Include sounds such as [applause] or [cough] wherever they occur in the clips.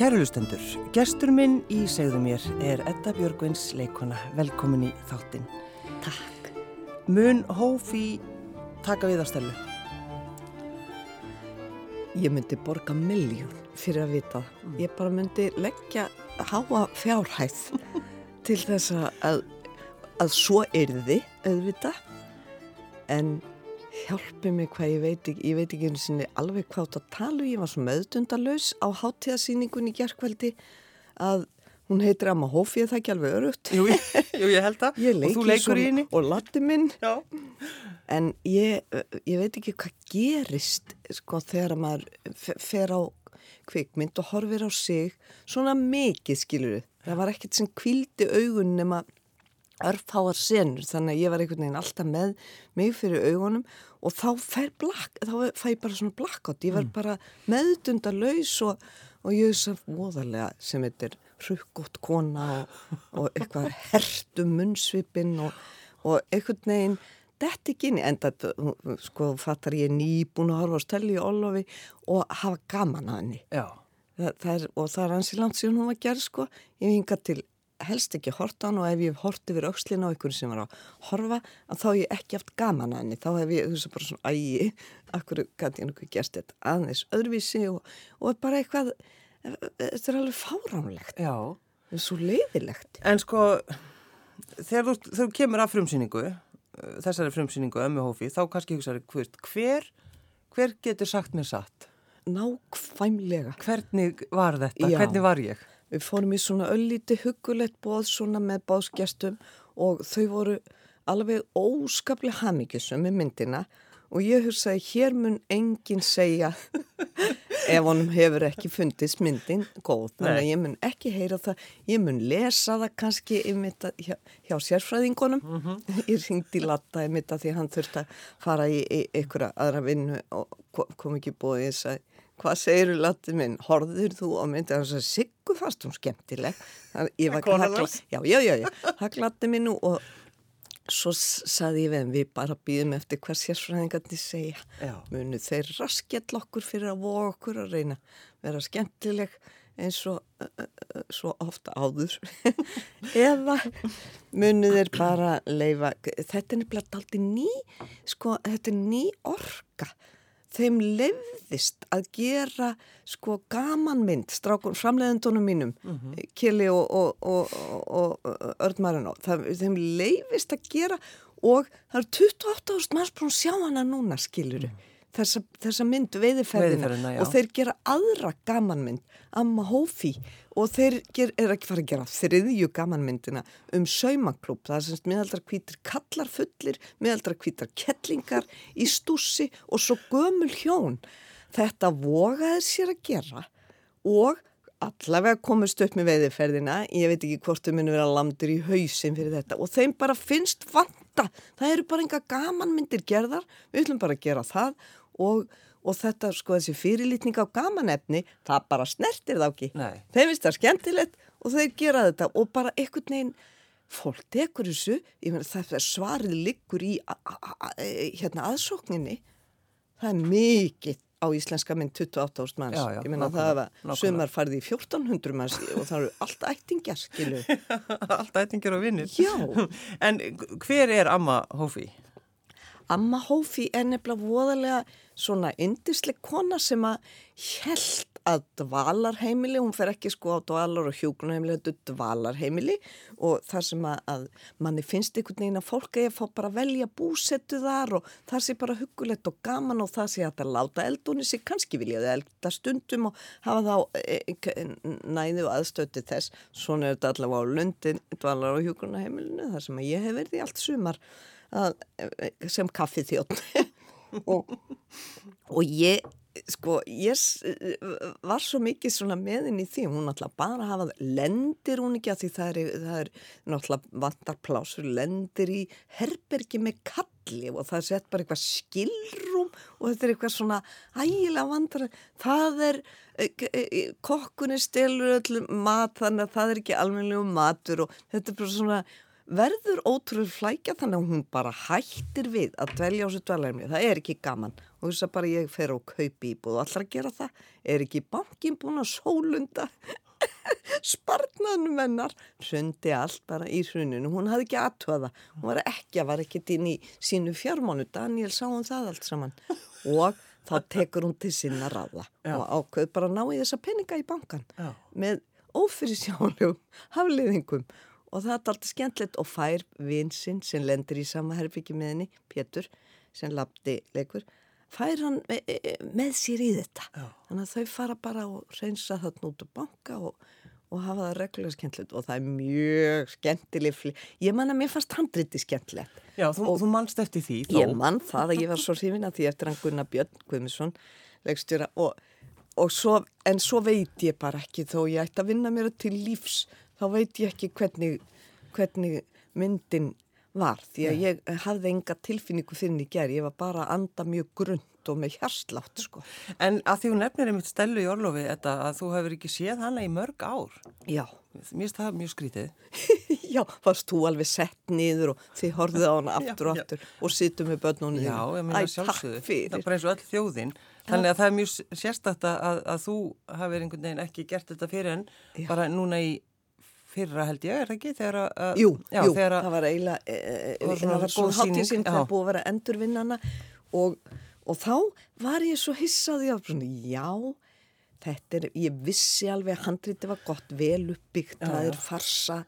Kærulustendur, gestur minn í segðu mér er Edda Björgvins leikona. Velkomin í þáttinn. Takk. Mun Hófi taka við að stelu? Ég myndi borga miljón fyrir að vita. Ég bara myndi leggja háa fjárhæð til þess að, að svo erði auðvita en hjálpi mig hvað ég veit ekki, ég veit ekki einu sinni alveg hvað þetta talu, ég var svo meðdundalös á háttíðasýningun í gerðkvældi að hún heitir Amma Hófi, það er ekki alveg örugt. Jú, jú ég held það. [laughs] Ég og þú leikur í henni. Og latti minn. Já. En ég, ég veit ekki hvað gerist sko þegar maður fer á kvikmynd og horfir á sig svona mikið skilur. Það var ekkert sem kvildi augun nema örfháar senur þannig að ég var einhvern veginn alltaf með mig fyrir augunum og þá fær blakk, þá fæ ég bara svona blakkátt, ég var mm. bara meðdunda laus og, og ég er svo voðarlega sem þetta er rukkótt kona og, og eitthvað hertum munnsvipin og, og einhvern veginn þetta ekki inn í enda sko fattar ég nýbúin að horfa á stæli í Ólofi og hafa gaman að henni. Það, það er, og það er hansi langt síðan hún var gerð sko. Ég vinga til helst ekki horta hann og ef ég hort yfir aukslina á einhvern sem var að horfa að þá hef ég ekki haft gaman að henni þá hef ég, þú veist, bara svona ægi akkur gæti ég náttúrulega gert þetta aðeins öðruvísi og, og bara eitthvað þetta er alveg fáránlegt Já þetta er svo leiðilegt En sko, þegar þú, þú kemur af frumsýningu þessari frumsýningu ömmu hófi, þá kannski hugsaður hver, hver getur sagt mér satt? Nákvæmlega Hvernig var þetta? Já. Hvernig var ég? Við fórum í svona öllíti hugulegt bóð svona með bóðsgestum og þau voru alveg óskaplega hafmyggisum með myndina og ég hugsaði hér mun enginn segja [laughs] ef honum hefur ekki fundist myndin góð, þannig að ég mun ekki heyra það, ég mun lesa það kannski hjá, hjá sérfræðingunum. Mm -hmm. [laughs] ég ringdi latta mitt að því hann þurfti að fara í, í einhverja aðra vinnu og kom ekki búið þess að hvað segir latið minn, horður þú á myndi þess að siggu fast hún skemmtileg? Já, já, já, já. Það glatið minn og svo saði ég við við bara býðum eftir hvað sérsfræðingarnir segja. Já. munu þeir raskjall okkur fyrir að voga okkur að reyna vera skemmtileg eins og uh, svo ofta áður? [laughs] Eða munu þeir bara leifa þetta er nefnilega aldrei ný sko, þetta er ný orka þeim lefðist að gera sko gamanmynd strákun framleiðendunum mínum mm -hmm. Kili og, og, og, og Ördmarinn þeim lefðist að gera og það eru 28.000 manns að sjá hana núna skiluru mm þessa, þessa mynd veiðiferðina. Og þeir gera aðra gamanmynd Amma Hófi og þeir ger, er ekki fara að gera þriðju gamanmyndina um saumaklub það er semst miðaldra kvítir kallar fullir miðaldra kvítar kettlingar í stússi og svo gömul hjón. Þetta vogaði sér að gera og allavega komist upp með veiðiferðina. Ég veit ekki hvort þau muni vera landur í hausin fyrir þetta. Og þeim bara finnst vanta. Það eru bara enga gamanmyndir gerðar. Við ætlum bara að gera það og, og þetta sko þessi fyrirlitning á gamanefni það bara snertir það ekki. Nei. þeim finnst það skemmtilegt og þeir gera þetta og bara einhvern veginn fólk tekur þessu, ég meina það svarið liggur í a, a, a, hérna aðsókninni. Það er mikið á íslenska minn 28.000 manns, já, já, ég meina það var sumar farið í 1400 manns og það eru allt ættingjar, skilu [laughs] allt ættingjar og vinnir [laughs] en hver er Amma Hófi? Amma Hófi er nefnilega voðalega svona indisleg kona sem að held að dvalarheimili, hún fer ekki sko á dvalar og hjókunarheimili, þetta er dvalarheimili. Og það sem að, að manni finnst einhvern veginn að fólk eða fá bara velja búsettu þar og það sé bara hugulegt og gaman og það sé að það láta eldunni sig, kannski viljaði elda stundum og hafa þá e, e, næðu aðstöti þess, svona er þetta allavega á Lundin, dvalar og hjókunarheimilinu, þar sem að ég hef verið í allt sumar að, sem kaffið þjótt [laughs] og, og ég sko ég var svo mikið svona meðin í því hún náttúrulega bara hafað lendir hún ekki að því það er, það er náttúrulega vantar plásur lendir í herbergi með kalli og það er sett bara eitthvað skilrum og þetta er eitthvað svona ægilega vantar það er e, e, kokkunni stelur öllum mat þannig að það er ekki almennilega matur og þetta er bara svona verður ótrúlega flækja þannig að hún bara hættir við að dvelja á þessu dveljarmi. Það er ekki gaman. Og þess að bara ég fer og kaupi íbúð og allar gera það, er ekki bankin búin að sólunda [laughs] spartnaðnum hennar? Hrundi allt bara í hruninu. Hún hafði ekki aðtöða, hún var ekki að var ekkert inn í sínu fjármánu. Daniel sá hún það allt saman? Og þá tekur hún til sinna ráða Já. og ákveð bara ná í þessa peninga í bankan Já. með ófyrirsjónlegum hafliðingum og það er alltaf skemmtilegt og fær vinsinn sem lendir í sama herbyggi með henni, Pétur, sem labdi leikur, fær hann með, með sér í þetta. Já. Þannig að þau fara bara og reynsa þarna út á banka og, og hafa það reglulega skemmtilegt og það er mjög skemmtileg. Ég man að mér fannst handriti skemmtilegt. Já, þú, þú mannst eftir því þó. Ég mann það að ég var svo hrifin að því eftir hann Gunnar Björn Guðmundsson leikstjóra og, og svo, en svo veit ég bara ekki þó ég ætti að vinna mér til lífs þá veit ég ekki hvernig, hvernig myndin var því að ég hafði enga tilfinningu henni í gerð, ég var bara að anda mjög grund og með hjarslátt sko. En að því hún nefnir einmitt stelu í orlofi þetta að þú hefur ekki séð hana í mörg ár. Já, Mér finnst það mjög skrítið. [laughs] já, varst þú alveg sett niður og þið horfið á hana [laughs] aftur og Já, já. aftur og situm með börnunum Já, ég meina sjálfsögðu. Það er bara eins og öll þjóðin. Þannig að það er mjög sérstætt að, að þú hafið einhvern veginn ekki gert þetta fyrir en Já. bara núna í fyrra held ég, er það ekki? Þegar að, Jú, já, jú, þegar að, það var eiginlega, e, e, Það var það var góð hátíðsinn já. þegar búið að vera að endurvinna hana og, og þá var ég svo hissaði á svona, já, þetta er, ég vissi alveg að handriti var gott, vel uppbyggt, það er farsa,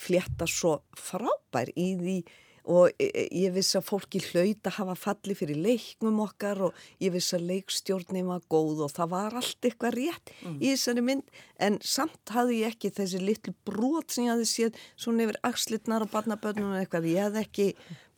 flétta svo frábær í því og e, e, ég vissi að fólki hlaut að hafa falli fyrir leiknum okkar og ég vissi að leikstjórnin var góð og það var allt eitthvað rétt í þessari mynd. En samt hafði ég ekki þessi litlu brot sem ég hafði séð svona yfir axlitnar og barnabönnum og eitthvað, ég hafði ekki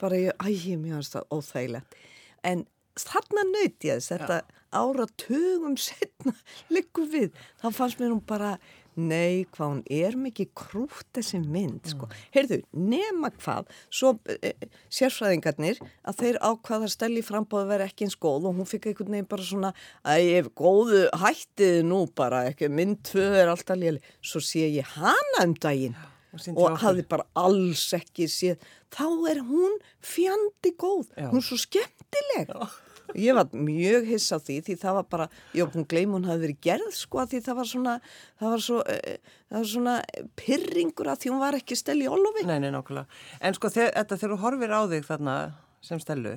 bara, ég, æ, ég hans það óþægilegt. En þarna nöyti ég þess. Þetta ára tögum [laughs] setna liggur við, þá fannst mér hún bara Nei, hvað hún er mikið krútt þessi mynd, sko. Heyrðu, nema hvað, svo e, sérfræðingarnir að þeir ákvaða að stelli frambóðu vera ekki eins góð og hún fikk einhvern veginn bara svona, að ég hef góðu hættið nú bara, ekki, mynd tvö er alltaf léli. Svo sé ég hana um daginn Og og hafði bara alls ekki séð. Þá er hún fjandi góð, Já. hún er svo skemmtileg. Ég var mjög hiss á því því það var bara, ég að gleyma hún hafi verið gerð sko því það var svona, það var svo, uh, það var svona pyrringur að því hún var ekki stel í olofi. Nei, nei, nákvæmlega. En sko, þe- þetta þegar þú horfir á þig þarna sem stelu,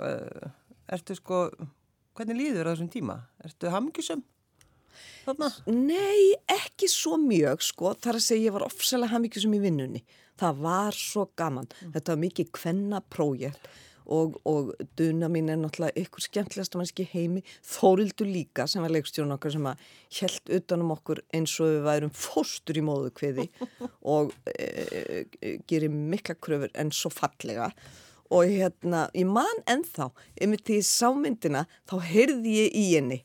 uh, ertu sko, hvernig líður á þessum tíma? Ertu hamngjusum? Þarna? Nei, ekki svo mjög sko, þar að segja ég var ofsalega hafmyggjusum í vinnunni. Það var svo gaman. Þetta var mikið kvenna prójekt og, og duna mín er náttúrulega ykkur skemmtilegast mannski heimi. Þórildur líka sem var leikstjón okkar sem að held utanum okkur eins og við værum fóstur í móðu kviði [laughs] og e, e, gerir mikla kröfur en svo fallega. Og hérna, ég man ennþá, einmitt því ég sá myndina, þá heyrði ég í henni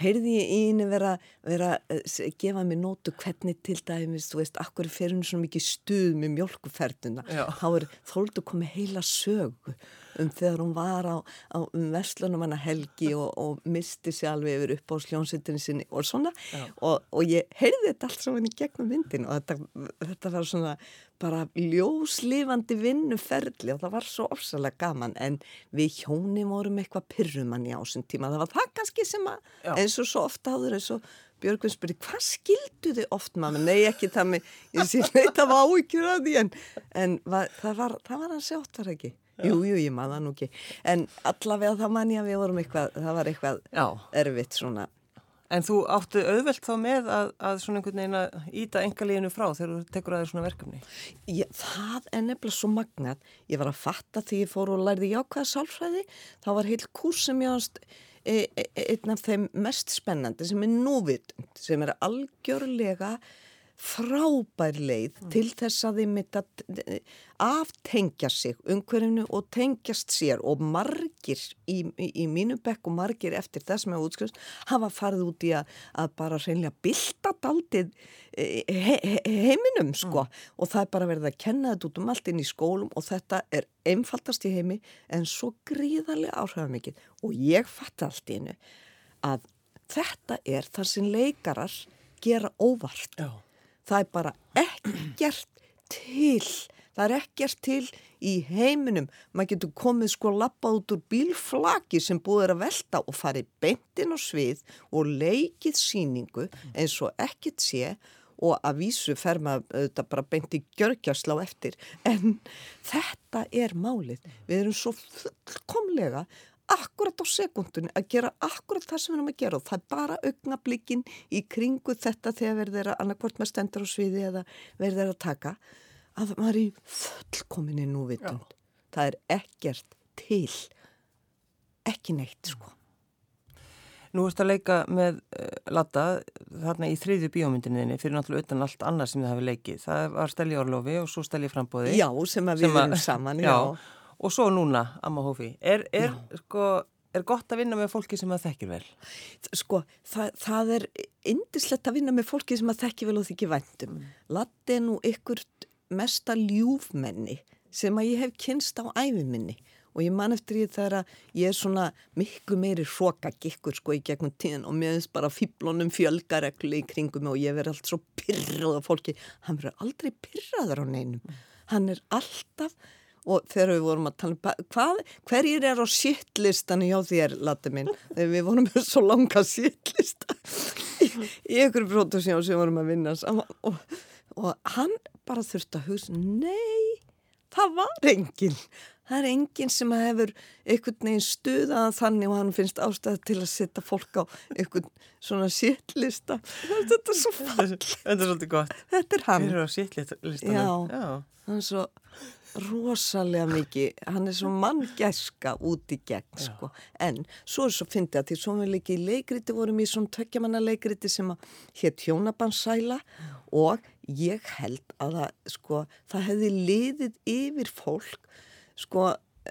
heyrði ég í henni vera, vera uh, gefa mér nótu hvernig til dæmis, þú veist, akkur fer hún svona mikið stuð með mjölkuferðuna þá er þóldu komið heila sögu um þegar hún var á, á um verslunum hana helgi og, og misti sér alveg yfir upp á sljónsettinni sinni og svona og, og ég heyrði þetta allt saman í gegnum myndin og þetta, þetta var svona bara ljóslifandi vinnuferli og það var svo ofsalega gaman en við hjóni vorum eitthvað pyrrumanni á þessum tíma, það var það kannski sem að Já. eins og svo ofta áður eins og Björgvin spurði, hvað skildu þið oft mamma? Nei, ekki það með, ég sé [laughs] neitt af áhyggjur af því en, en var, það, var, það var hans sjátt var ekki. Jú, jú, ég maður það nú ekki. En allavega það man ég að við vorum eitthvað, það var eitthvað Já. erfitt svona. En þú áttu auðvelt þá með að, að svona einhvern veginn að íta engalíðinu frá þegar þú tekur að þér svona verkefni? Ég, það er nefnilega svo magnat. Ég var að fatta því ég fór og lærði jákvæða sálfræði. Það var heil kurs sem ég ást e, e, einn af þeim mest spennandi sem er núvitund, sem er algjörlega frábær leið til þess að þið mitt að aftengja sig umhverfinu og tengjast sér. Og margir í, í, í mínu bekk og margir eftir þess með útskrifst hafa farið út í að, að bara reynlega bylta daldið he, he, heiminum sko. Og það er bara verið að kenna þetta út um allt inn í skólum og þetta er einfaldast í heimi en svo gríðarlega áhrifamikið. Og ég fatt allt í hennu að þetta er þar sem leikarar gera óvart. Já. Það er bara ekkert til Það er ekkert til í heiminum. Maður getur komið sko lappað út úr bílflaki sem búið er að velta og farið beintin á svið og leikið síningu eins og ekkert sé og að vísu fer maður auðvitað bara beint í gjörgjastlá eftir. En þetta er málið. Við erum svo fullkomlega akkurat á sekundunni að gera akkurat það sem við erum að gera og það er bara augnablikin í kringu þetta þegar verður að annarkvort með stendur á sviði eða verður að taka að maður er í fullkominni núvitund. Það er ekkert til. Ekki neitt sko. Nú erst að leika með uh, Latta þarna í þriðju bíómyndinni fyrir náttúrulega utan allt annað sem þið hafi leikið. Það var Steli Orlofi og svo Steli Frambóði. Já, sem að við erum saman, [laughs] já. já. Og svo núna, Amma Hófi. Er, er, sko, er gott að vinna með fólki sem það þekkir vel? Sko, það, það er indislegt að vinna með fólki sem það þekkir vel og þykir vendum. Mm. Latti er nú ykkur mesta ljúfmenni sem að ég hef kynst á æfiminni og ég man eftir ég þegar að ég er svona miklu meiri hrókagikkur sko í gegnum tíðan og mér finnst bara fýblónum fjölgareglu í kringum og ég verði allt svo pyrrað af fólki, hann verður aldrei pyrraður á neinum, hann er alltaf og þegar við vorum að tala um hvað, hverjir er á sittlistanu hjá þér, lati minn? [laughs] Þegar við vorum með svo langa sittlista í, í ykkur pródusjón sem vorum að vinna saman og, og hann bara þurfti að hugsa nei, það var enginn. Það er enginn sem hefur einhvern veginn stuðað þannig og hann finnst ástæði til að setja fólk á einhvern svona sittlista þetta er svo fall þetta er svolítið gott. Þetta er hann. Já, já, hann er svo rosalega mikið, hann er svo manngæska út í gegn sko. en svo er svo fyndið að því svo við líka í leikriti vorum í svona tökjamanna leikriti sem að hétt Hjónabansæla og ég held að það, sko, það hefði liðið yfir fólk sko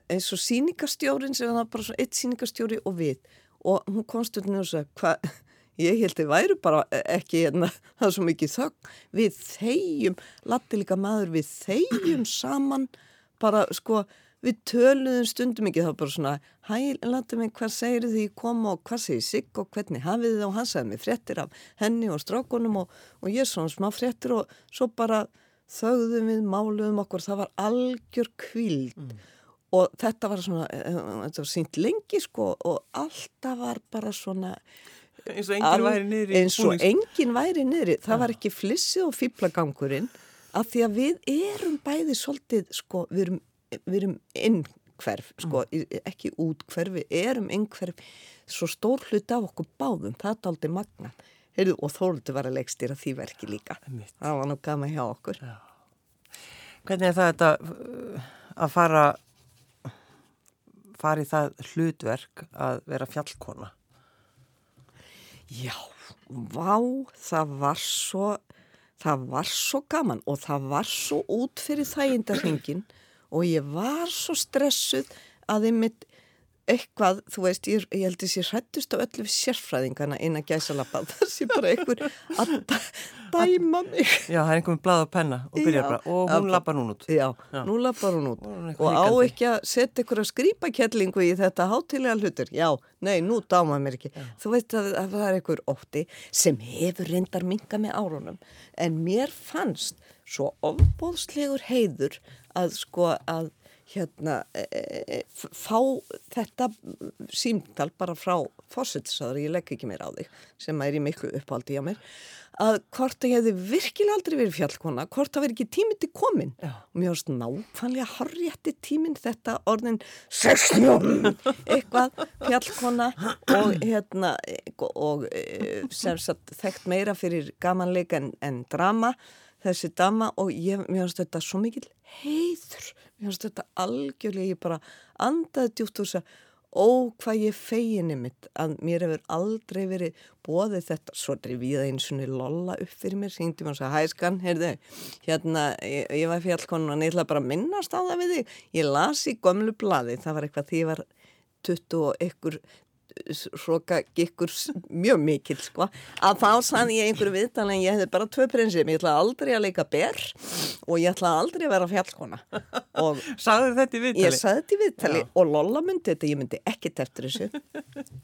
eins og síningastjórin sem var bara svona eitt síningastjóri og við. Og hún út og sagði hvað ég held að væru bara ekki hérna, [laughs] það er svo mikið þögg við þegjum, latti líka maður við þegjum [clears throat] saman. Bara sko við töluðum stundum ekki þá bara svona hæ, latti mig hvað segir því koma og hvað segir sig og hvernig hafið þið? Og hann segði mig fréttir af henni og strákonum og, og ég svona smá fréttir og svo bara þögðum við, máluðum okkur, það var algjör kvíld mm. og þetta var svona, eh, þetta var sínt lengi sko og alltaf var bara svona eins og enginn væri niðri eins og enginn væri niðri, það var ekki flissið og fýblagangurinn af því að við erum bæði svolítið sko, við erum, við erum innkverf, sko, mm. ekki útkverf, við erum innkverf svo stór hluti af okkur báðum, það er aldrei magna Heyrðu, og Þóruldur var að leggstýra því verki líka. Það var nú gama hjá okkur. Já. Hvernig er það þetta uh, að fara, í það hlutverk að vera fjallkona? Já, vá, það var svo, það var svo gaman og það var svo út fyrir þægindarhengin og ég var svo stressuð að ég mitt eitthvað, þú veist, ég, ég held að ég hrættust á öllu sérfræðingana inn að gæsa lappa, [laughs] það sé bara einhver að dæma mig. Já, það er einhver með blad og penna og byrja bara. Og hún lappar hún út. Já, já. nú lappar hún út. Og, og á ekki að setja einhver að skrýpa kettlingu í þetta hátilega hlutur. Já, nei, nú dáma mér ekki. Já. Þú veist að, að það er einhver ótti sem hefur reyndar minga með árunum. En mér fannst svo ofbóðslegur heiður að sko að hérna e, e, e fá þetta símtal bara frá fósittisáður, ég legg ekki mér á þig sem er í miklu uppáldi á mér að hvort að ég hefði virkilega aldrei verið fjallkona, hvort það verið ekki tíminn til komin Já. og mér finnst nákvæmlega harriætti tíminn þetta orðin 60 eitthvað fjallkona og hérna og e, sem sagt þekkt meira fyrir gamanleika en, en drama þessi dama og ég, mér finnst þetta svo mikil heiður mér finnst þetta algjörlega, ég bara andaði djúpt úr þess að ó hvað ég feginni mitt að mér hefur aldrei verið bóðið þetta, svo drifið eins og lolla upp fyrir mér, mér og sagði hæskan, heyrðu, hérna ég, ég var fjallkonun og ég ætla bara að minnast á það við þig, ég las í gömlu bladi það var eitthvað því ég var 20 og ykkur hroka gikkur mjög mikil sko að þá sann ég einhverju viðtali en ég hefði bara tvö prinsip, ég ætla aldrei að leika ber og ég ætla aldrei að vera fjallkona og [laughs] Sagðu þetta í viðtali? Ég sagði þetta í viðtali Já. og Lolla myndi þetta, ég myndi ekkit eftir þessu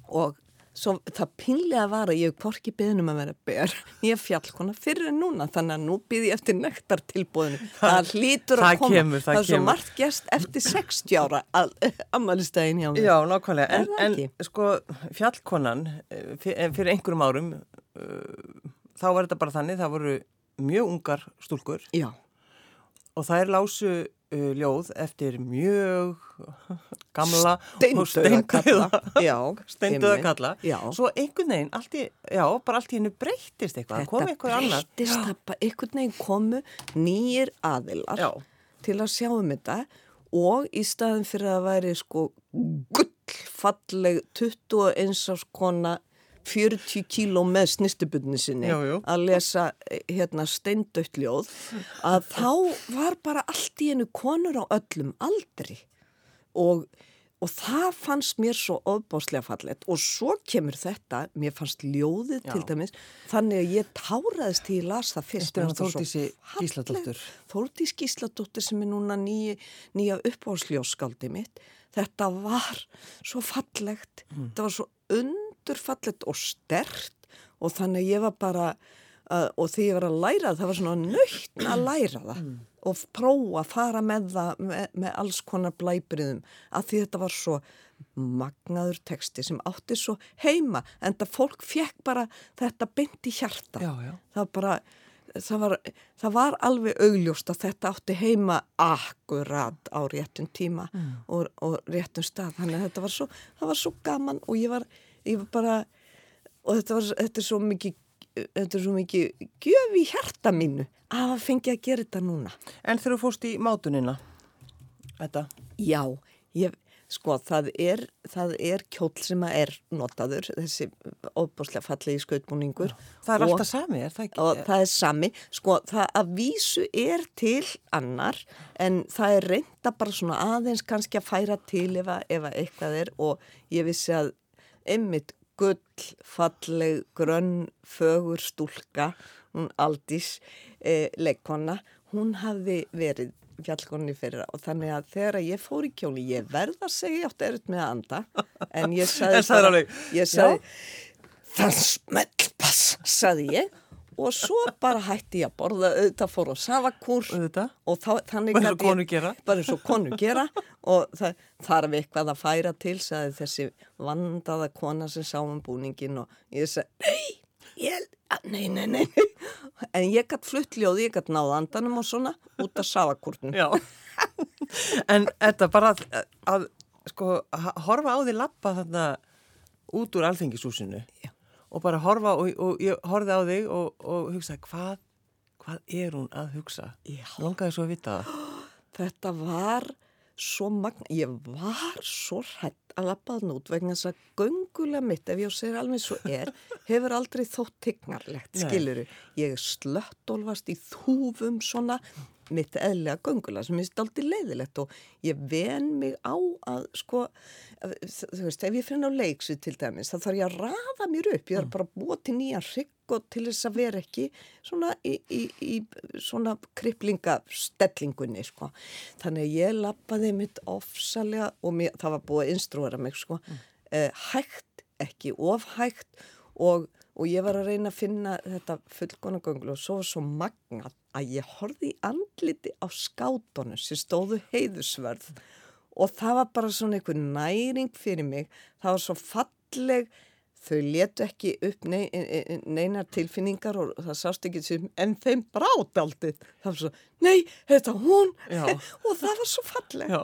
og svo það pinlega var að ég porki beðnum að vera ber [laughs] ég fjallkona fyrir núna þannig að nú býð ég eftir nektartilbúðinu [laughs] það hlýtur að það koma. kemur, það það er svo kemur. margt gest eftir 60 ára ammælistæðin [laughs] hjá mér. Já, nákvæmlega, Er en, það en sko fjallkonan eh, eh, fyrir einhverjum árum uh, þá var þetta bara þannig, það voru mjög ungar stúlkur. Já, og það er lásu ljóð eftir mjög gamla og steindauða kalla. [laughs] Steinduða kalla. Já. svo einhvern veginn, allt í, já, bara allt í hennu breyttist eitthvað, kom eitthvað annar. einhvern veginn komu nýjir aðilar Já. til að sjá um þetta og í staðin fyrir að væri sko gullfalleg 21 árs kona 40 kíló með snistubunni sinni Jú, jú. að lesa eh, hérna steindautt ljóð að þá var bara allt í einu konur á öllum aldri og, og það fannst mér svo ofbáslega fallet og svo kemur þetta, mér fannst ljóðið Já. til dæmis, þannig að ég táraðist til ég las það fyrst. Fallegt. Gísladóttur. Þórdís Gísladóttir sem er núna nýja, nýja uppáhalsljóskaldi mitt. Þetta var svo fallegt, Mm. þetta var svo undurfallegt og stert og þannig ég var bara, uh, og því ég var að læra það, það var svona nöytn að læra það Mm. og prófa að fara með það með, með alls konar blæbriðum að því þetta var svo magnaður texti sem átti svo heima en það fólk fekk bara þetta bynd í hjarta Já, já. það bara það var, það var alveg augljóst að þetta átti heima akkurat á réttum tíma og, og réttum stað þannig að þetta var svo, var svo gaman og ég var, ég var bara og þetta var þetta er svo mikið þetta er svo mikið gjöf í hjarta mínu að hafa fengið að gera þetta núna. En þegar þú fórst í mátunina, þetta, Já, ég, sko, það er, það er kjóll sem að er notaður, þessi óbúslega fallegi skautbúningur. það er og, alltaf sami, er það ekki? Og það er sami, sko, það að vísu er til annar, en það er reynda bara svona aðeins kannski að færa til ef, ef að eitthvað er. Og ég vissi að einmitt gull, falleg, grönn, fögur stúlka, hún Aldís, eh, leikona, hún hafði verið fjallkonni fyrir og þannig að þegar ég fór í kjóli, ég verð að segja ég átti erut með að anda, en ég [laughs] sagði, alveg, ég sagði, það smellpass, sagði ég og svo bara hætti ég að borða auðvitað fór á savakúr og þá, þannig Bara eins og konur gera. og konur gera og það þarf eitthvað að færa til sagði þessi vandaða kona sem sá um búningin og ég sagði nei, nei, nei, nei en ég gætt flutt ljóði, ég gætt náð andanum og svona út af savakúrnum Já. en þetta bara að, að sko, horfa á því lappa þarna út úr alþengishúsinu Já. Og bara horfa og, og ég horfði á þig og, og hugsaði hvað, hvað er hún að hugsa? Langaði svo að vita þetta var svo magna, ég var svo hrætt að lappaðan út vegna þess að göngulega mitt, ef ég segir alveg svo er, [laughs] hefur aldrei þótt tignarlegt, skiluru. Ég slöttólfast í þúfum svona mitt eðlega göngulega sem minnst aldrei leiðilegt og ég ven mig á að sko, þú veist, ef ég finna á leiksu til dæmis, þá þarf ég að raða mér upp, ég er bara að búa til nýjan hrygg og til þess að vera ekki svona í, í, í svona kriplingastellingunni sko. Þannig að ég lappaði mitt ofsalega og mér, það var búið að instruera mig sko, eh, hægt, ekki ofhægt og, og ég var að reyna að finna þetta fullkona gönglu og svo var svo magnað að ég horfði í andliti á skátunum sem stóðu heiðusverð og það var bara svona einhver næring fyrir mig, það var svo falleg. Þau letu ekki upp nei, e, neinar tilfinningar og það sást ekki sem, en þeim brát aldrei. Það var svo, nei, þetta hún. [laughs] Og það var svo falleg.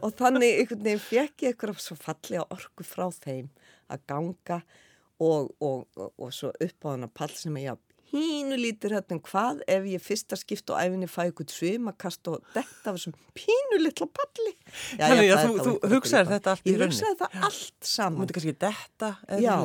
Og þannig einhvern veginn fekk ég eitthvað svo fallega orku frá þeim að ganga. og, og, og, og svo upp á hana pall sem ég pínu lítur hérna um hvað ef ég fyrsta skipt á æfinni fæ ykkur svimakast og detta af þessum pínu litla palli. Já, Þannig að þú- þú grípa. þetta allt í Ég rauninni? hugsaði það allt Þú saman. myndi kannski detta Já,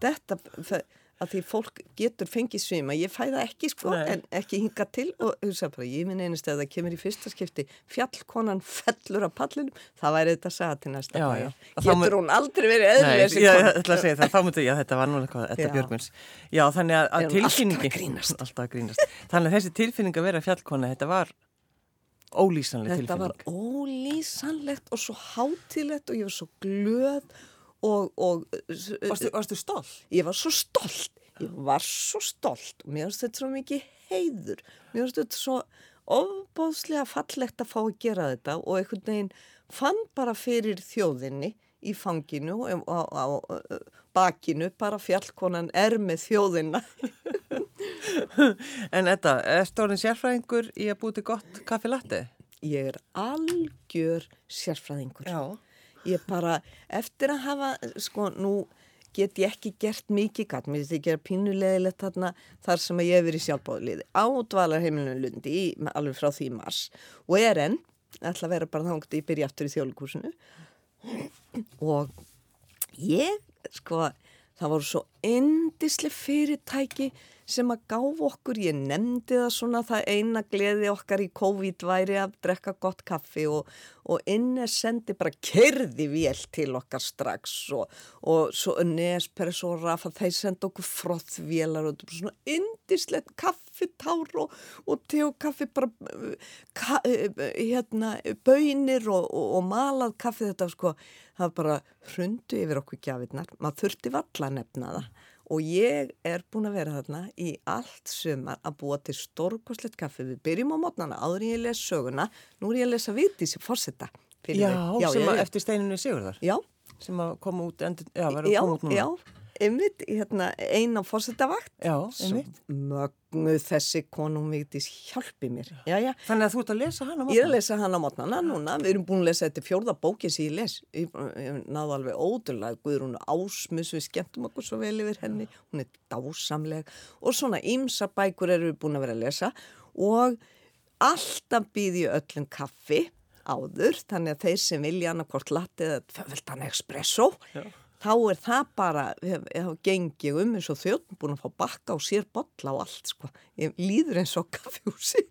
þetta, það- að því fólk getur fengið svima, ég fæ það ekki sko, Nei. en ekki hinga til og hugsa bara, ég minn einast að það kemur í fyrsta skipti, fjallkonan fellur á pallinum, það væri þetta að segja til næsta Já, já. Getur mun- hún aldrei verið Nei, eðlileg ég ætla að segja það, þá myndi ég að þetta var nú eitthvað, þetta Já. Björgvins. Já, þannig að, að hún alltaf? [laughs] Alltaf grínast. Þannig að þessi tilfinning að vera fjallkona, þetta var ólýsanlega Þetta tilfinning. var ólýsanlegt og svo hátilegt og ég var svo glöð og, og Varstu, varstu stolt? ég var svo stolt ég var svo stolt og mér finnst þetta svo mikið heiður mér finnst þetta svo ofbóðslega fallegt að fá að gera þetta og einhvern veginn fann bara fyrir þjóðinni í fanginu og á, á, á bakinu bara fjallkonan er með þjóðina [laughs] En þetta, erstu orðin sérfræðingur í að búti gott kaffi latte? ég er algjör sérfræðingur Já. Ég bara, eftir að hafa sko, nú get ég ekki gert mikið gatt, mér finnst ég gera pínulegilegt þarna þar sem að ég hef verið sjálfbáðliði á dvalarheimilinu Lundi í, alveg frá því mars. Og er enn ætla að vera bara þangt að ég byrja aftur í þjóðlíkursinu og ég, sko það voru svo endislega fyrirtæki sem að gáf okkur, ég nefndi það svona það eina gleði okkar í COVID væri að drekka gott kaffi og, og Innes sendi bara kerði vel til okkar strax og, og svo Nespress og Rafa þeir sendi okkur frothvélar og svona indislegt kaffitár og, og te og kaffi bara ka, hérna bönir og, og malað kaffi þetta sko það bara hrundu yfir okkur gjafirnar maður þurfti valla nefna það og ég er búin að vera þarna í allt sumar að búa til stórkoslegt kaffi. Við byrjum á mótnana áður en ég les söguna. Nú er ég að lesa Vigdísi Forsetta. Já, já, sem að eftir steininu Sigurðar. Já. Sem að koma út, endur, já, verður að koma út núna. Já, einmitt, hérna, einn á Forsettavakt. Já, Mögnuð þessi konum Vigdís hjálpi mér. Já, já. Þannig að þú ert að lesa hana á mótnana? Ég er að lesa hana á mótnana núna. Við erum búin að lesa þetta fjórða bókið sem ég les. Ég, ég náðu alveg ótrúlega Guðrún Ásmus, við skemmtum okkur svo vel yfir henni. Hún er dásamleg og svona ymsa bækur eru við búin að vera að lesa og alltaf býði öllum kaffi áður, þannig að þeir sem vilja annarkort latte eða tvöföldan espresso Já þá er það bara, þá gengi ég um eins og þjóðn búin að fá bakka og sér botla og allt sko, ég líður eins og kaffjúsi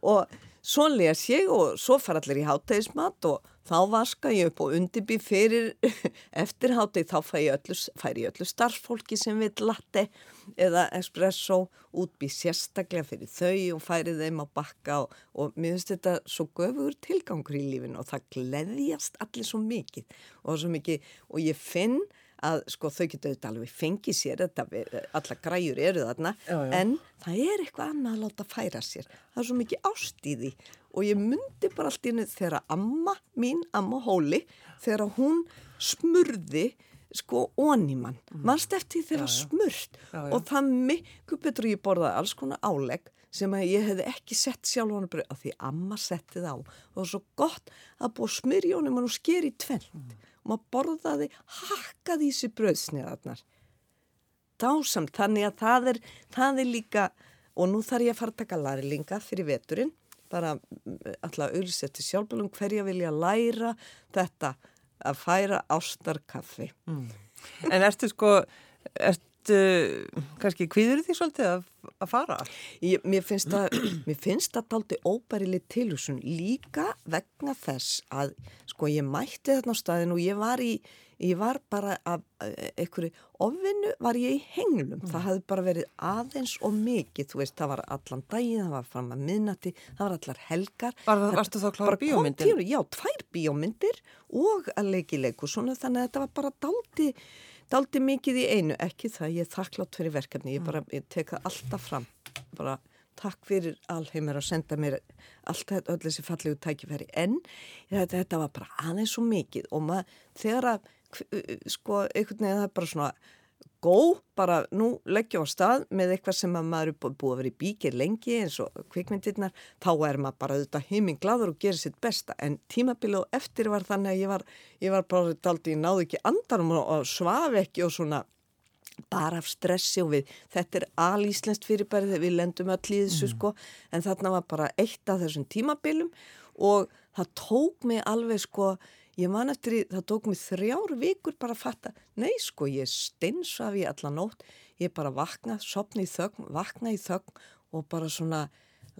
og svo les ég og svo fara allir í háttegismat og þá vaska ég upp og undirbý fyrir [laughs] eftirháttið þá fær ég öllu, öllu starffólki sem vil latte eða espresso útbý sérstaklega fyrir þau og færi þeim á bakka og, og mér finnst þetta svo göfugur tilgangur í lífinu og það gleðjast allir svo mikið og mikið og ég finn að sko þau getur auðvitað alveg fengið sér þetta, alla græjur eru þarna já, já. en það er eitthvað annað að láta færa sér. Það er svo mikið ástíði og ég myndi bara allt inn þegar amma mín, amma Hóli þegar hún smurði sko óníman, mm. mannst eftir þeirra smurt? Já, og það miklu betur ég borðaði alls konar álegg sem að ég hefði ekki sett sjálf hann að því amma setti það á. Og það var svo gott að búa smyrjónum og skeri tvent mm og maður borðaði hakkaði í sér bröðsniðarnar dásamt, þannig að það er, það er líka og nú þarf ég að fara að taka lærlinga fyrir veturinn. Bara mm, alltaf auðvisetti sjálfbælum hverja vilja læra þetta að færa ástarkaffi. Mm. En ertu sko ertu kannski kvíður því svolítið að, að fara? Ég, mér finnst það [clears throat] mér finnst það daldi óbærileg tilhúsun líka vegna þess að sko ég mætti þarna á staðin og ég var í, ég var bara af einhverju ofvinnu var ég í henglum, mm. það hafði bara verið aðeins og mikið, þú veist, það var allan daginn, það var fram að minnati, það var allar helgar. Var, það, varstu þá klára bíómyndir? Tíru, já, tvær bíómyndir og að leiki leiku svona, þannig að þetta var bara daldi, daldi mikið í einu, ekki það, ég er þakklátt fyrir verkefni, ég bara, ég tek það alltaf fram, bara takk fyrir alheimur að senda mér allt öll þessi fallegu tækifæri. En þetta, þetta var bara aðeins svo mikið og maður þegar að sko einhvern veginn það er bara svona góð, bara nú leggja á stað með eitthvað sem maður er búið að vera í bíkir lengi eins og kvikmyndirnar þá er maður bara auðvitað heiminn gladur og gerir sitt besta en tímabilið og eftir var þannig að ég var, ég var bara daldi, ég náðu ekki andarum og svaf ekki og svona bara af stressi og við, þetta er alíslenskt fyrirbærið þegar við lendum öll í þessu mm. sko en þarna var bara eitt af þessum tímabilum og það tók mig alveg sko, ég man eftir því, það tók mig þrjár vikur bara að fatta, nei sko ég steinsaf í alla nótt, ég bara vakna, sopna í þögn, vakna í þögn og bara svona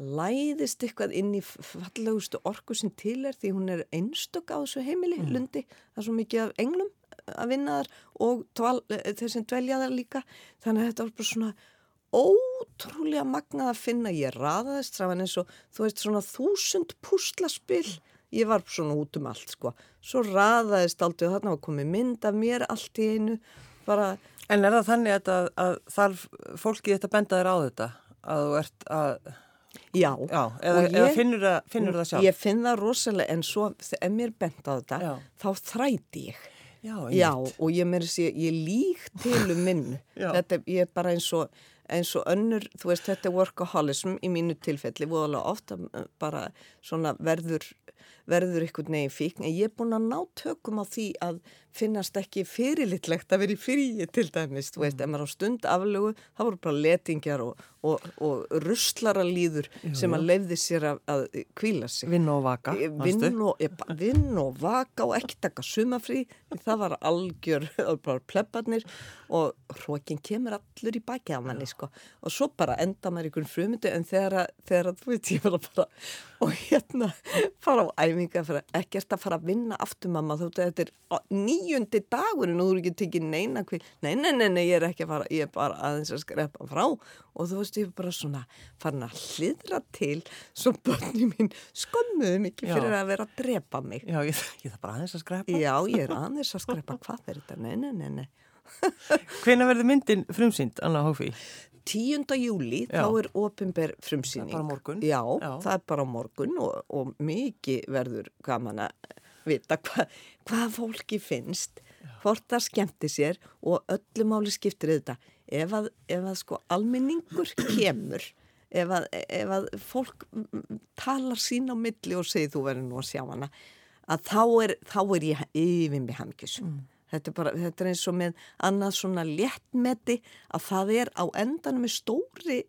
læðist eitthvað inn í fallegustu orku sem til er því hún er einstök á þessu heimili, mm. lundi, það er svo mikið af englum að vinna þar og dval, eh, þeir sem dvelja þar líka. Þannig að þetta var bara svona ótrúlega magnað að finna. Ég raðaðist saman eins og þú veist svona þúsund púslaspill ég var svona út um allt sko svo raðaðist aldrei og þarna var komið mynd af mér allt í einu bara En er það þannig að, að, að þarf fólkið þetta benda þér á þetta? Að þú ert að, já, já, eða, Og eða ég- finnur, það, finnur það sjálf? ég finn það rosalega en svo ef mér bent á þetta Já. þá þræti ég Já, Já, og ég meiri sé, ég lík til um minn. [laughs] Þetta ég er bara eins og, eins og önnur, þú veist, þetta er workaholism í mínu tilfelli, voðalega ofta bara svona verður, verður ykkur neginn fíkn. En ég er búin að ná tökum á því að finnast ekki fyrirlitlegt að vera í fríi til dæmis, þú veist, ef maður á stund aflögu, það voru bara letingjar og, og, og ruslara líður sem að leifði sér að, að kvíla sig. Vinn og vaka, manstu? Vinn og, vinn og vaka og ekki taka sumafrí það var algjör, [laughs] bara plebbarnir og hrókin kemur allur í baki af manni sko og svo bara enda maður ykkur frumyndu en þegar, að- þú veit ég var að fara og hérna fara á æfinga fyrir ekkert að fara að vinna aftur mamma þú veit þetta er níundi dagurinn og þú eru ekki tekið neina hví nei, nei, nei, nei, ég er ekki að fara, ég er bara aðeins að skrepa frá. Og þú veist ég er bara svona farin að hlýðra til svo börni mín skömmuðu mikið fyrir að vera að drepa mig. Já, ég, ég þarf bara aðeins að skrepa. Já, ég er aðeins að skrepa hvað er þetta, nei, nei, nei, nei. Hvena verður myndin frumsýnd, Anna Hófi? 10. júli, Já. þá er opinber frumsýning. Það er bara morgun. Já, Já. það er bara morgun og, og mikið verður gaman að vita hva, hvað fólki finnst, hvort það skemmti sér og öllu máli skiptir þetta. Ef að, ef að sko almenningur [clears throat] kemur, ef að, ef að fólk mm, talar sín á milli og segir þú verður nú að sjá hana, að þá er, þá er ég yfir mig hamkjusum. Þetta er, bara, þetta er eins og með annað svona léttmeti að það er á endanum með stóri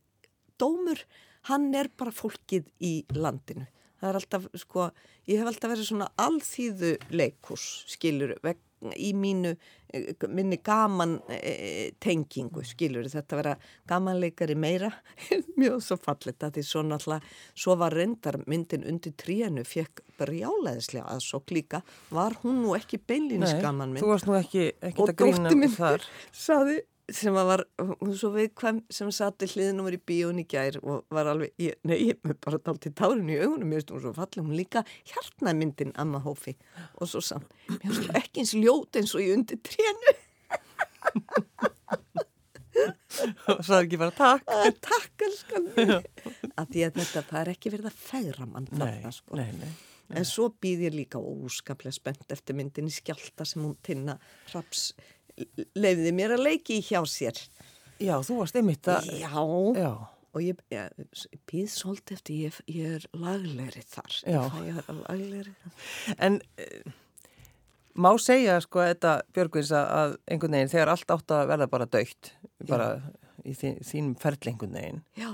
dómur, hann er bara fólkið í landinu. Það er alltaf, sko, ég hef alltaf verið svona alþýðu leikús, skilur, veg, í mínu, eh, minni gaman e, tengingu, skilur, þetta vera gamanleikari meira, [laughs] mjög svo fallit að því svo náttúrulega, svo var reyndar myndin undir tríanu, fekk brjálæðislega aðsók líka, var hún nú ekki beinlínis gaman mynd þú varst nú ekki, ekki og að dóttir minn [laughs] saði sem var hún svo viðkvæm sem satt í hliðin og var í bíón í gær og var alveg, ég, nei, ég með bara dalt í tárinu í augunum, mér finnst hún svo fallið hún líka hjartnaði myndin Amma Hófi. Og svo mér finnst hún ekki eins ljót eins og ég undir trénu. [laughs] Og svo er ekki bara takk. að takk elskan að því að þetta, það er ekki verið að fegra mann Nei, þarna sko. nei, nei. En svo býð ég líka óskaplega spennt eftir myndin í skjálta sem hún tinna hraps leiði mér að leiki hjá sér. Já, þú varst einmitt að, Já, já, og ég, ég býð svolítið eftir ég, ég er laglegri þar. Já. Ég er laglegri þar. en uh, má segja sko þetta Björgvins að, að einhvern veginn þegar allt átt að verða bara dögt, bara í þín, þínum ferli einhvern veginn, Já,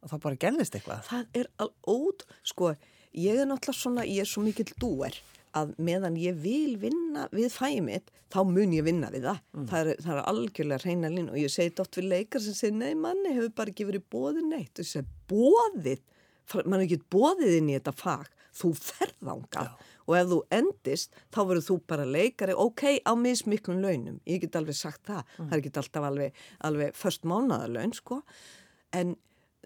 og það bara gerðist eitthvað. það er al ód, sko, ég er náttúrulega svona, ég er svo mikill dúer að meðan ég vil vinna við fæði mitt, þá mun ég vinna við það. Það, er, það er algjörlega reyna lín og ég segi oft við leikar sem segir, nei manni hefur bara ekki verið bóðið neitt. Og ég segi, bóðið? Man er ekki bóðið inn í þetta fag. Þú ferðanga og ef þú endist, þá verður þú bara leikari, ok, á mismiklum launum. Ég get alveg sagt það. Það er ekki alltaf alveg, alveg först mánaðarlaun, sko. En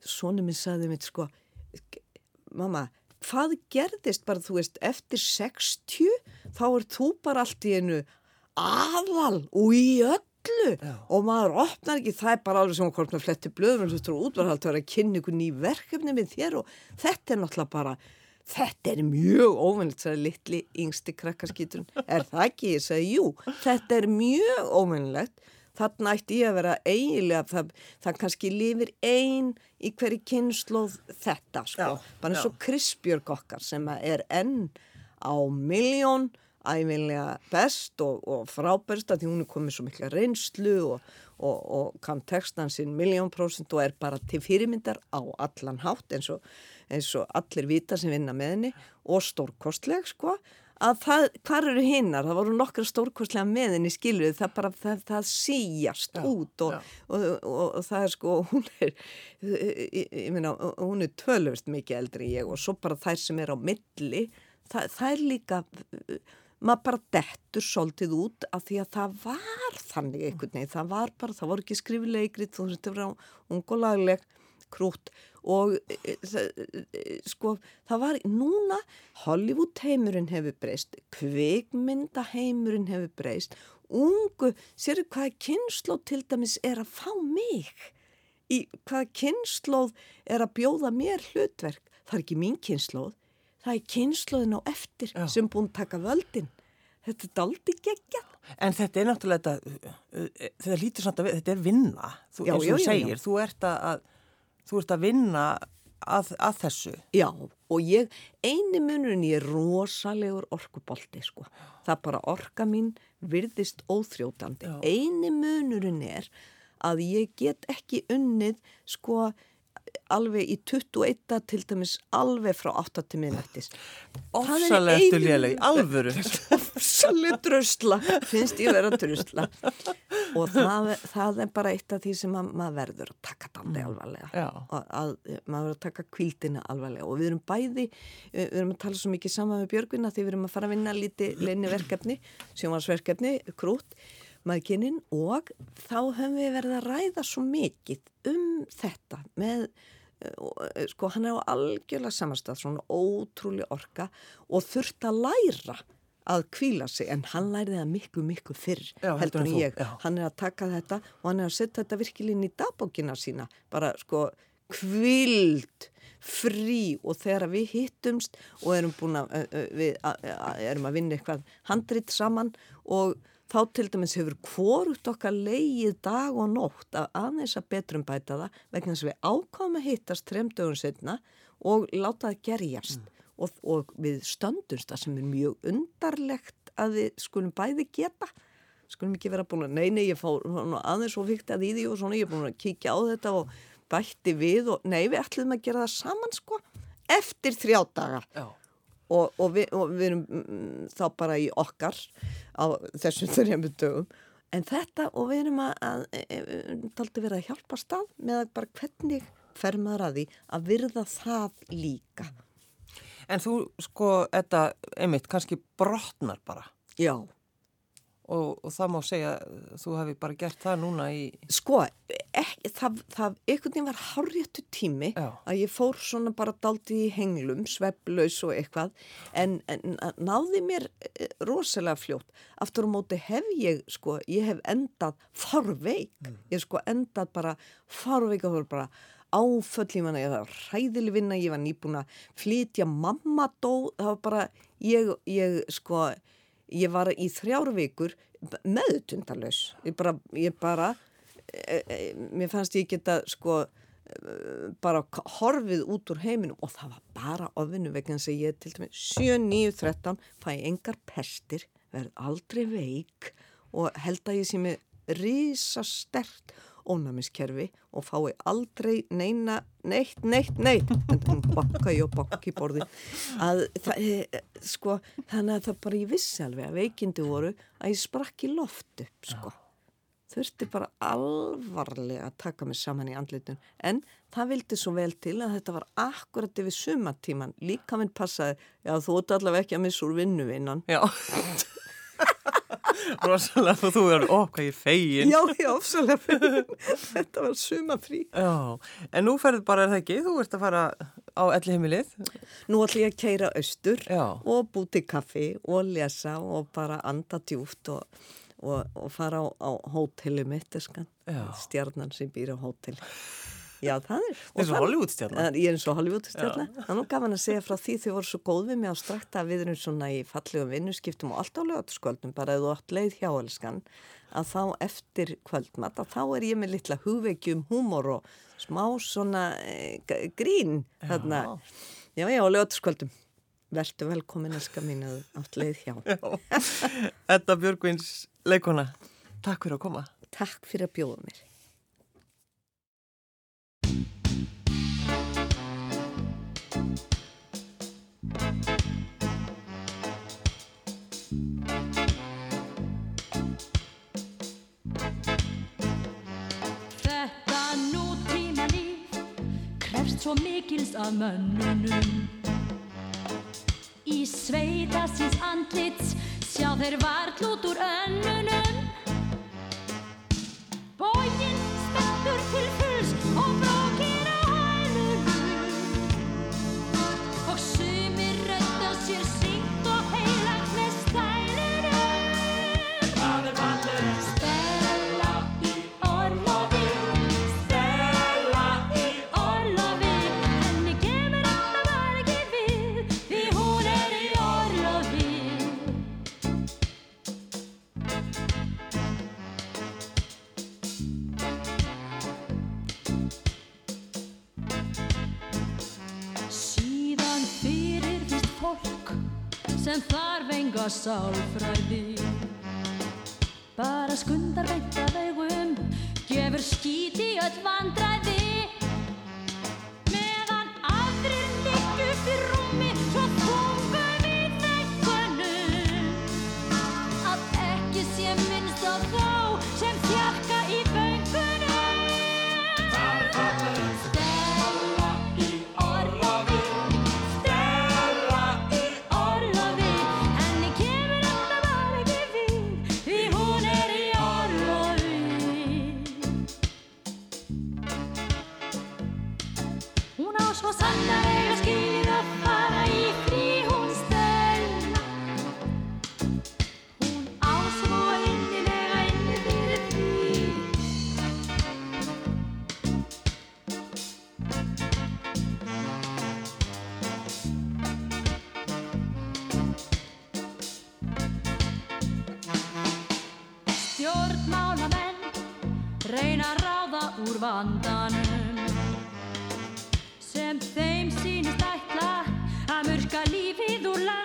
svona minn saði mitt, sko, mamma, hvað gerðist bara, þú veist, eftir 60, þá er þú bara allt í einu aðal og í öllu Já. og maður opnar ekki, það er bara alveg sem hvort með fletti blöður og þú trú útvarhald að vera að kynna ykkur ný verkefni með þér og þetta er náttúrulega bara Þetta er mjög óvennilegt, sagði litli yngsti krakkarskýturinn. Er það ekki? Ég sagði, jú, þetta er mjög óvennilegt. Þarna ætti ég að vera eiginlega, það, það kannski lifir ein í hverju kynnslóð þetta, sko. Já, Bara eins og Kristbjörg okkar sem er enn á miljón, æfinlega best og, og frábærst að því hún er komið svo mikla reynslu og, og, og kam textan sinn miljón prósent og er bara til fyrirmyndar á allan hátt eins og, eins og allir vita sem vinna með henni og stórkostleg sko að það, hvar eru hinnar, það voru nokkra stórkostlega með henni skiluð, það bara það, það síjast Já, út og, og, og, og það er sko, hún er ég, ég meina, hún er tölvist mikið eldri en ég og svo bara þær sem er á milli, það, það er líka maður bara dettur svolítið út af því að það var þannig einhvern veginn, það var bara, það voru ekki skrifilegri, þú veist, það var ung og lagleg krút og e, það, e, sko það var núna Hollywood heimurinn hefur breyst, kvikmynda heimurinn hefur breyst, ungu, sérðu hvaða kynnslóð til dæmis er að fá mig, í hvaða kynnslóð er að bjóða mér hlutverk, það er ekki mín kynnslóð, það er kynnslóðin á eftir Já. sem búin taka völdin. Þetta er daldi geggja. En þetta er náttúrulega, þetta, þetta lítur við, þetta er vinna, þú, Já, eins og já, þú segir, já. þú ert að, þú ert að vinna að, að þessu. Já, og ég, eini munurinn ég er rosalegur orkubolti, sko. Það bara orka mín virðist óþrjótandi. Já. Eini munurinn er að ég get ekki unnið, sko, alveg í 21 til dæmis alveg frá 8 til minnættis. Ofsalega ertu léleg, alvöru. [laughs] Ofsalega drusla, finnst ég vera drusla. Og það, það er bara eitt af því sem að, maður verður að taka dandi alvarlega. Og að, maður verður að taka kvíldina alvarlega. Og við erum bæði, við við erum að tala svo mikið saman með Björgvina því við erum að fara að vinna lítið leini verkefni, sjónvarsverkefni, krút, maðurkynnin og þá höfum við verið að ræða svo mikið um þetta með eh, sko hann er á algjörlega samastað svona ótrúlega orka og þurft að læra að kvíla sig en hann læriði það miklu miklu fyrr Já, heldur en ég já. hann er að taka þetta og hann er að setja þetta virkilega inn í dagbókina sína bara sko kvild frí og þegar við hittumst og erum búin að ö, við erum að vinna eitthvað handrit saman og þá til dæmis hefur hvorugt okkar leið dag og nótt að aðeins að betrum bæta það vegna þess að við ákváðum að hittast tremdögun setna og láta það gerjast. Og, og við stöndumst það sem er mjög undarlegt að við skulum bæði geta. Skulum ekki vera búin að, nei, nei, ég fór svona aðeins og fyrkt að í því og svona, ég er búin að kíkja á þetta og bætti við og, nei, við ætlum að gera það saman, sko, eftir þrjá daga. Já. Og, og, við, og við erum mm, þá bara í okkar á þessum [laughs] þrjum dögum en þetta, og við erum að, að, að taldi verið að hjálpa stað með að bara hvernig fer maður að því að virða það líka. En þú, sko, þetta, einmitt, kannski brotnar bara. Já. Og, og það má segja, þú hefði bara gert það núna í... Sko, ekki, það, það einhvern veginn var hárréttu tími Já. að ég fór svona bara daldi í henglum, sveflaus og eitthvað, en, en náði mér eh, rosalega fljótt. Aftur á móti hef ég, sko, ég hef endað farveik. Ég hef sko endað bara farveik og það var bara áföll ég var hræðileg vinna, ég var nýbúin að flytja mamma dó, það var bara, ég, ég sko, ég var í þrjár vikur meðutundalös. Ég bara, ég bara, mér fannst ég geta sko e, bara horfið út úr heiminum og það var bara ofinu vegna að ég til dæmis 7, 9, 13 fæ engar pestir, verð aldrei veik og held að ég sé með risastert ónæmiskerfi og fái aldrei neina, neitt, neitt, neitt. En það bakka ég og bakki borði að það, sko, þannig að það bara ég vissi alveg að veikindi voru að ég sprakk í loft upp, sko þurfti bara alvarlega að taka mig saman í andlitun en það vildi svo vel til að þetta var akkurat yfir sumatíman líka minn passaði, já þú ert allavega ekki að missa úr vinnuvinnan Já. [laughs] Rosalega, og þú er, ég er fegin. já, já, ofsalega [laughs] þetta var sumafrí Já, en nú ferðu bara, er það ekki, þú ert að fara á elli heimilið. nú ætlum ég að keira austur Já. og búti kaffi og lesa og bara anda djúft og, og, og fara á, á hóteli mitt Já. stjarnan sem býr á hóteli já, það er Það er svo. Það- Ég er eins og Hollywoodstjarnar. Það er nú gaman að segja frá því þau voru svo góð við mig á strakta að við erum svona í fallegum vinnuskiptum og allt á lögataskvöldum bara ef þú átt leið hjá elskan að þá eftir kvöldmat að þá er ég með litla hugveiki um húmor og smá svona e, grín þarna. Já, já, á lögataskvöldum. Vertu velkomin elska mín að þú átt leið hjá. Þetta Björgvins leikona, takk fyrir að koma. Takk fyrir að bjóða mér. Þetta nútíma líf krefst svo mikils af mönnunum sveita síns andlits sjá þeir varl út úr önnunum. Bógin stendur til á sem þarf enga sálfræði. Bara skundar veit að vegum gefur skíti öll vandræði. úr vandanum. Sem þeim sínist ætla að mörka lífið úr land